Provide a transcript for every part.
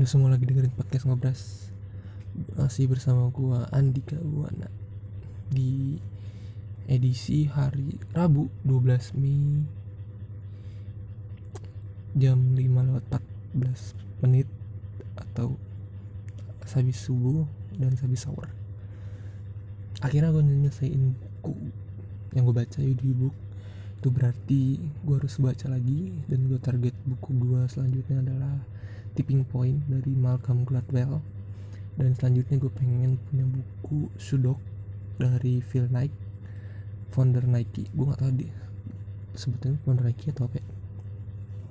Lu semua lagi dengerin podcast ngobras. Masih bersama gua Andika Buana Di edisi hari Rabu 12 Mei. Jam 5 lewat 14 menit Atau Habis subuh dan habis sahur. Akhirnya gue nyelesain buku Yang gue baca audiobook itu berarti gue harus baca lagi dan gue target buku gue selanjutnya adalah Tipping Point dari Malcolm Gladwell. Dan selanjutnya gue pengen punya buku Sudok dari Phil Knight founder Nike gue gak tau dia sebetulnya founder Nike atau apa ya.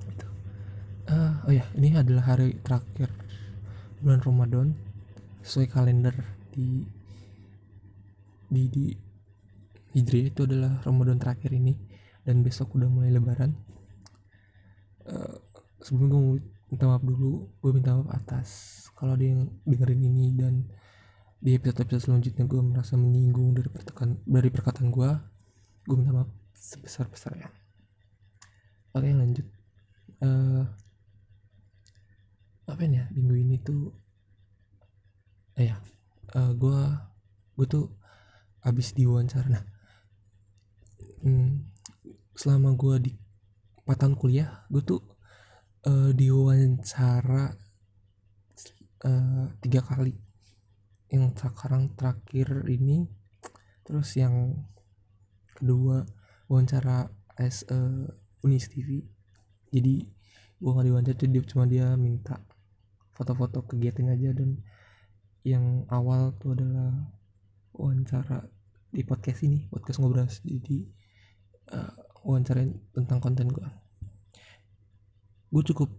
Itu uh, oh ya ini adalah hari terakhir bulan Ramadan sesuai kalender di di di Hijriah. Itu adalah Ramadan terakhir ini dan besok udah mulai lebaran. Uh, sebelum gue minta maaf dulu gue minta maaf atas kalau ada yang dengerin ini dan di episode-episode selanjutnya gue merasa menyinggung dari perkataan dari perkataan gue gue minta maaf sebesar besarnya oke lanjut. Uh, apa ya? Minggu ini tuh eh ya uh, gue gue tuh abis diwawancara. Nah hmm, selama gue di 4 tahun kuliah gue tuh uh, diwawancara uh, tiga kali. Yang sekarang terakhir ini terus yang kedua wawancara as uh, Unis TV jadi gue gak diwawancara dia cuma dia minta foto-foto kegiatan aja dan yang awal tuh adalah wawancara di podcast ini podcast ngobrol jadi uh, wawancarain tentang konten gue gue cukup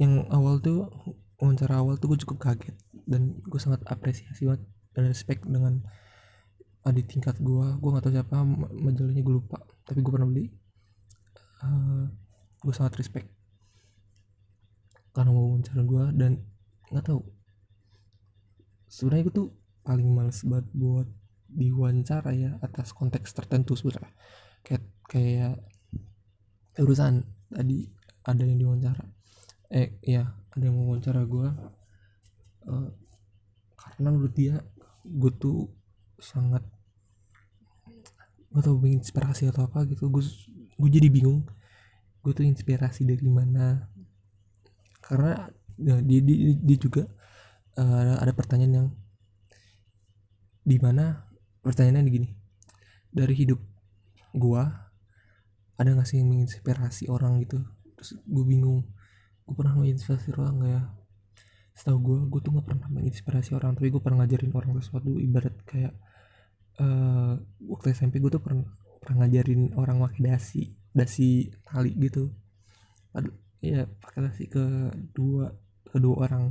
yang awal tuh wawancara awal tuh gue cukup kaget dan gue sangat apresiasi banget dan respect dengan adik tingkat gue gue gak tahu siapa majalahnya gue lupa tapi gue pernah beli. Uh, gue sangat respect karena mau wawancara gue dan nggak tahu. Sebenarnya gue tuh paling males banget buat diwawancara ya atas konteks tertentu sebenarnya. Kayak kayak urusan tadi ada yang diwawancara. Eh ya ada yang wawancara gue uh, karena menurut dia gue tuh sangat gak tau menginspirasi atau apa gitu. Gue gue jadi bingung gue tuh inspirasi dari mana. Karena ya, dia, dia, dia juga uh, ada pertanyaan yang di mana? Pertanyaannya gini dari hidup gua ada gak sih yang menginspirasi orang gitu? Terus gue bingung. Gue pernah menginspirasi orang gak ya? Setahu gue gue tuh gak pernah menginspirasi orang tapi gue pernah ngajarin orang sesuatu. Ibarat kayak uh, waktu SMP gue tuh pernah pernah ngajarin orang pakai dasi dasi tali gitu. Aduh ya pakai dasi ke dua kedua orang.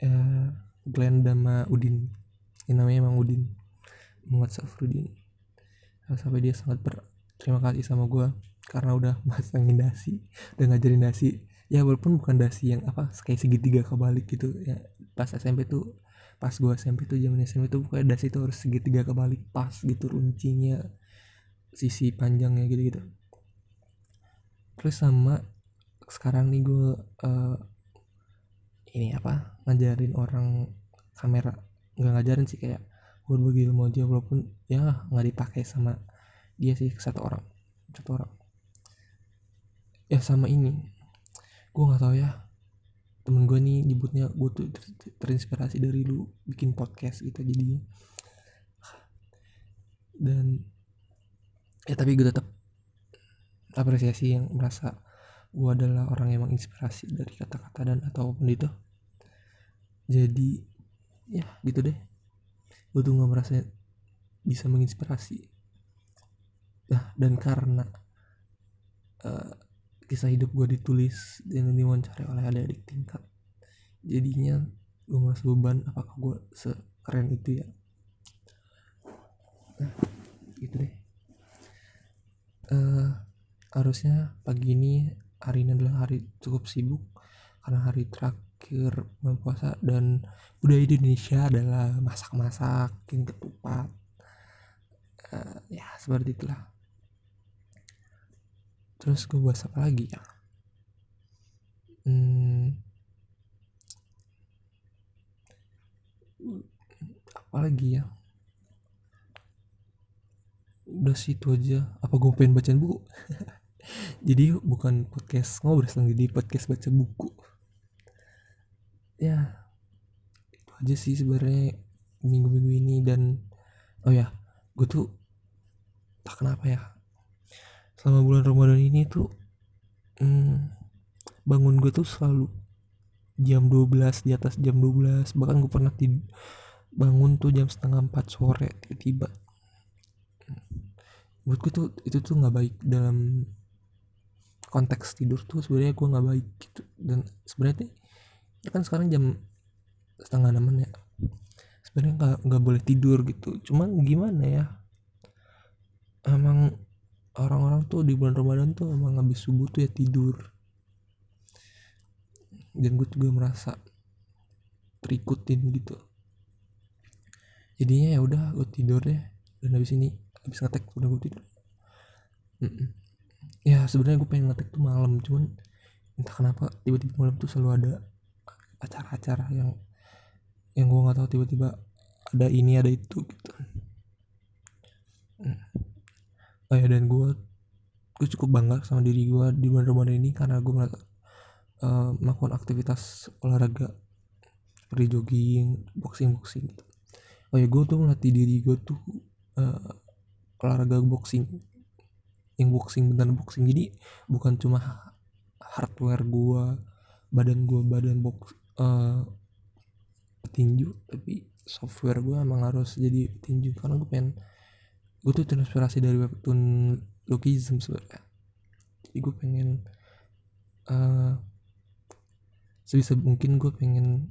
Ya Glenn sama Udin. Yang namanya emang Udin. Muhammad Safrudin sampai dia sangat ber terima kasih sama gue karena udah masangin dasi udah ngajarin dasi. Ya walaupun bukan dasi yang apa kayak segitiga kebalik gitu. Ya pas SMP tuh pas gue SMP tuh zaman SMP tuh pokoknya dasi tuh harus segitiga kebalik pas gitu runcinya sisi panjangnya gitu gitu terus sama sekarang nih gue uh, ini apa ngajarin orang kamera. Nggak ngajarin sih kayak buat bagi ilmu aja walaupun ya nggak dipakai sama dia sih satu orang. Satu orang. Ya sama ini. Gue nggak tahu ya. Temen gue nih nyebutnya gue tuh ter terinspirasi dari lu bikin podcast gitu jadinya. Dan ya tapi gue tetap apresiasi yang merasa gue adalah orang yang menginspirasi dari kata-kata dan atau apa pun itu. Jadi ya gitu deh. Gue tuh nggak merasa bisa menginspirasi Nah, dan karena uh, kisah hidup gue ditulis dan diwawancara oleh adik-adik tingkat, jadinya gue merasa beban apakah gue sekeren itu ya. Nah, gitu deh. Uh, harusnya pagi ini hari ini adalah hari cukup sibuk karena hari terakhir puasa dan budaya Indonesia adalah masak-masak, ketupat. Uh, ya seperti itulah terus gue bahas apa lagi ya? Hmm, apa lagi ya? Udah situ aja. Apa gue pengen bacain buku? Jadi bukan podcast ngobrol jadi podcast baca buku. Ya itu aja sih sebenarnya minggu-minggu ini dan oh ya gue tuh tak kenapa ya selama bulan Ramadan ini tuh hmm, bangun gue tuh selalu jam 12 di atas jam 12 bahkan gue pernah tidur bangun tuh jam setengah 4 sore tiba-tiba. Buat gue tuh itu tuh nggak baik dalam konteks tidur tuh sebenarnya gue nggak baik gitu. Dan sebenarnya ya kan sekarang jam setengah enam ya. Sebenarnya nggak nggak boleh tidur gitu. Cuman gimana ya? Emang orang-orang tuh di bulan Ramadan tuh emang habis subuh tuh ya tidur. Dan gue juga merasa terikutin gitu. Jadinya ya udah gue tidur deh. Dan habis ini habis ngetek udah gue tidur. Mm -mm. ya sebenarnya gue pengen ngetek tuh malam cuman entah kenapa tiba-tiba malam tuh selalu ada acara-acara yang yang gue nggak tahu tiba-tiba ada ini ada itu gitu. Mm. Oh ya dan gue gue cukup bangga sama diri gue di bulan Ramadan ini karena gue uh, melakukan aktivitas olahraga seperti jogging boxing boxing gitu. Oh ya gue tuh melatih diri gue tuh uh, olahraga boxing yang boxing beneran boxing. Jadi bukan cuma hardware gua badan gua badan box uh, petinju tapi software gua emang harus jadi petinju. Karena gue pengen gue tuh terinspirasi dari webtoon Lookism sebenarnya jadi gue pengen uh, sebisa mungkin gue pengen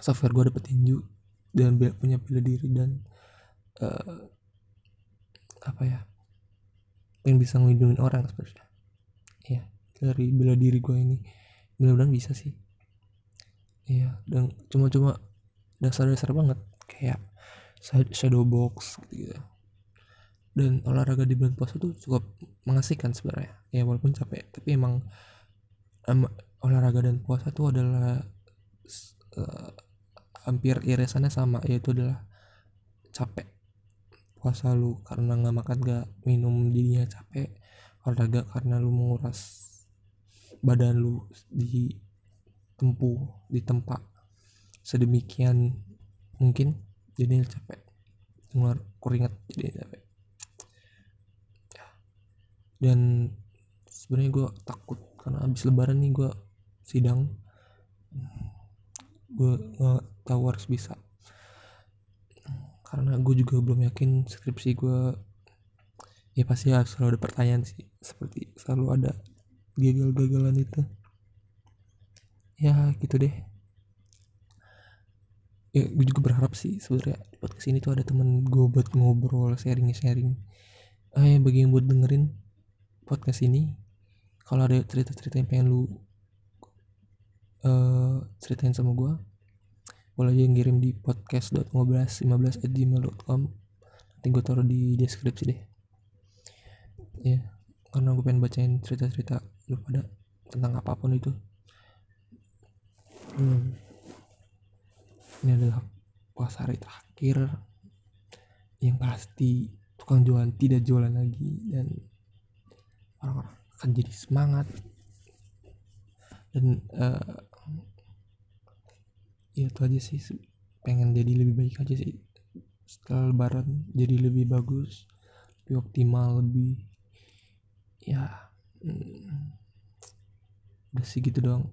software gue ada petinju dan punya bela diri dan uh, apa ya pengen bisa ngelindungin orang sebenarnya ya dari bela diri gue ini. Mudah-mudahan bisa sih. Iya dan cuma-cuma dasar-dasar banget kayak shadow box gitu, -gitu dan olahraga di bulan puasa tuh cukup mengasihkan sebenarnya. Ya walaupun capek tapi emang um, olahraga dan puasa tuh adalah uh, hampir irisannya sama yaitu adalah capek. Puasa lu karena nggak makan gak minum jadinya capek. Olahraga karena lu menguras badan lu di tempuh di tempat sedemikian mungkin jadi capek. Keringat jadi capek dan sebenarnya gue takut karena abis lebaran nih gue sidang. Gue nggak tahu harus bisa. Karena gue juga belum yakin skripsi gue ya pasti ya selalu ada pertanyaan sih. Seperti selalu ada gagal-gagalan itu. Ya gitu deh. Ya gue juga berharap sih sebenarnya buat ke sini tuh ada temen gue buat ngobrol sharing sharing ah ya bagi yang buat dengerin podcast ini kalau ada cerita-cerita yang pengen lu uh, ceritain sama gue boleh aja ngirim di podcast.ngobras15 at gmail.com nanti gue taruh di deskripsi deh. Ya karena gue pengen bacain cerita-cerita lu pada tentang apa pun itu. Hmm. ini adalah puasa hari terakhir yang pasti tukang jualan tidak jualan lagi dan orang-orang akan jadi semangat. Dan uh, ya itu aja sih pengen jadi lebih baik aja sih. Setelah lebaran jadi lebih bagus lebih optimal lebih ya hmm, udah sih gitu doang.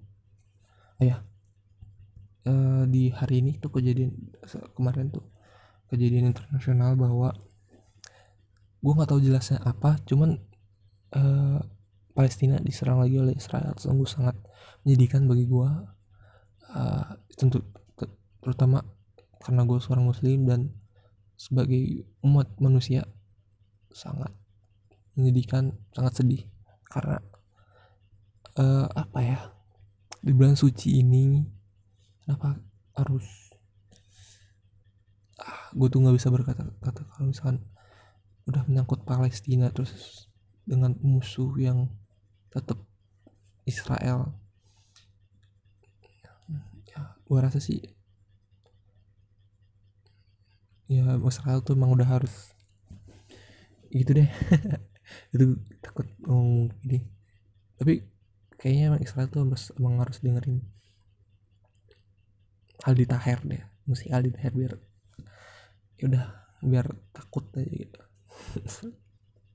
Oh ya. Uh, di hari ini tuh kejadian kemarin tuh kejadian internasional bahwa gue nggak tahu jelasnya apa cuman uh, Palestina diserang lagi oleh Israel. Sungguh sangat menyedihkan bagi gue uh, tentu terutama karena gue seorang muslim dan sebagai umat manusia sangat menyedihkan sangat sedih. Karena uh, apa ya di bulan suci ini kenapa harus ah, gue tuh nggak bisa berkata-kata kalau misalkan udah menyangkut Palestina terus dengan musuh yang tetap Israel. Ya gue rasa sih ya Israel tuh emang udah harus gitu deh. Itu takut ngomong gini. Tapi kayaknya emang Israel tuh harus emang harus dengerin Aldi Taher deh. Musik Aldi Taher biar ya udah biar takut aja gitu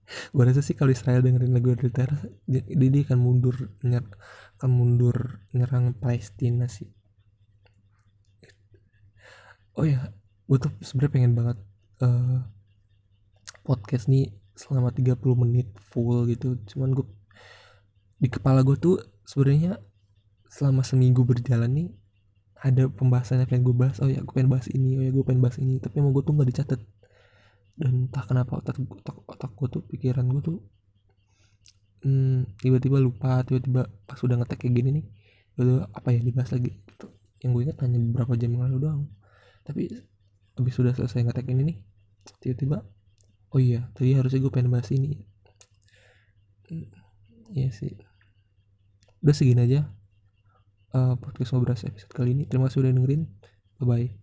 gue rasa sih kalau Israel dengerin lagu Aldi Taher dia, dia akan mundur nyer, akan mundur nyerang Palestina sih. Oh ya gue tuh sebenarnya pengen banget uh, podcast nih selama 30 menit full gitu. Cuman gue di kepala gue tuh sebenarnya selama seminggu berjalan nih ada pembahasan yang pengen gue bahas. Oh ya gue pengen bahas ini oh ya gue pengen bahas ini. Tapi emang gue tuh nggak dicatat dan entah kenapa otak otak, otak gue tuh pikiran gue tuh hmm, tiba-tiba lupa tiba-tiba pas udah ngetek kayak gini nih itu apa ya dibahas lagi gitu. yang gue ingat hanya beberapa jam yang lalu doang. Tapi habis sudah selesai ngetek ini nih tiba-tiba oh iya tadi harusnya gue pengen bahas ini. Iya sih. Udah segini aja uh, podcast ngobrol episode kali ini. Terima kasih udah dengerin. Bye bye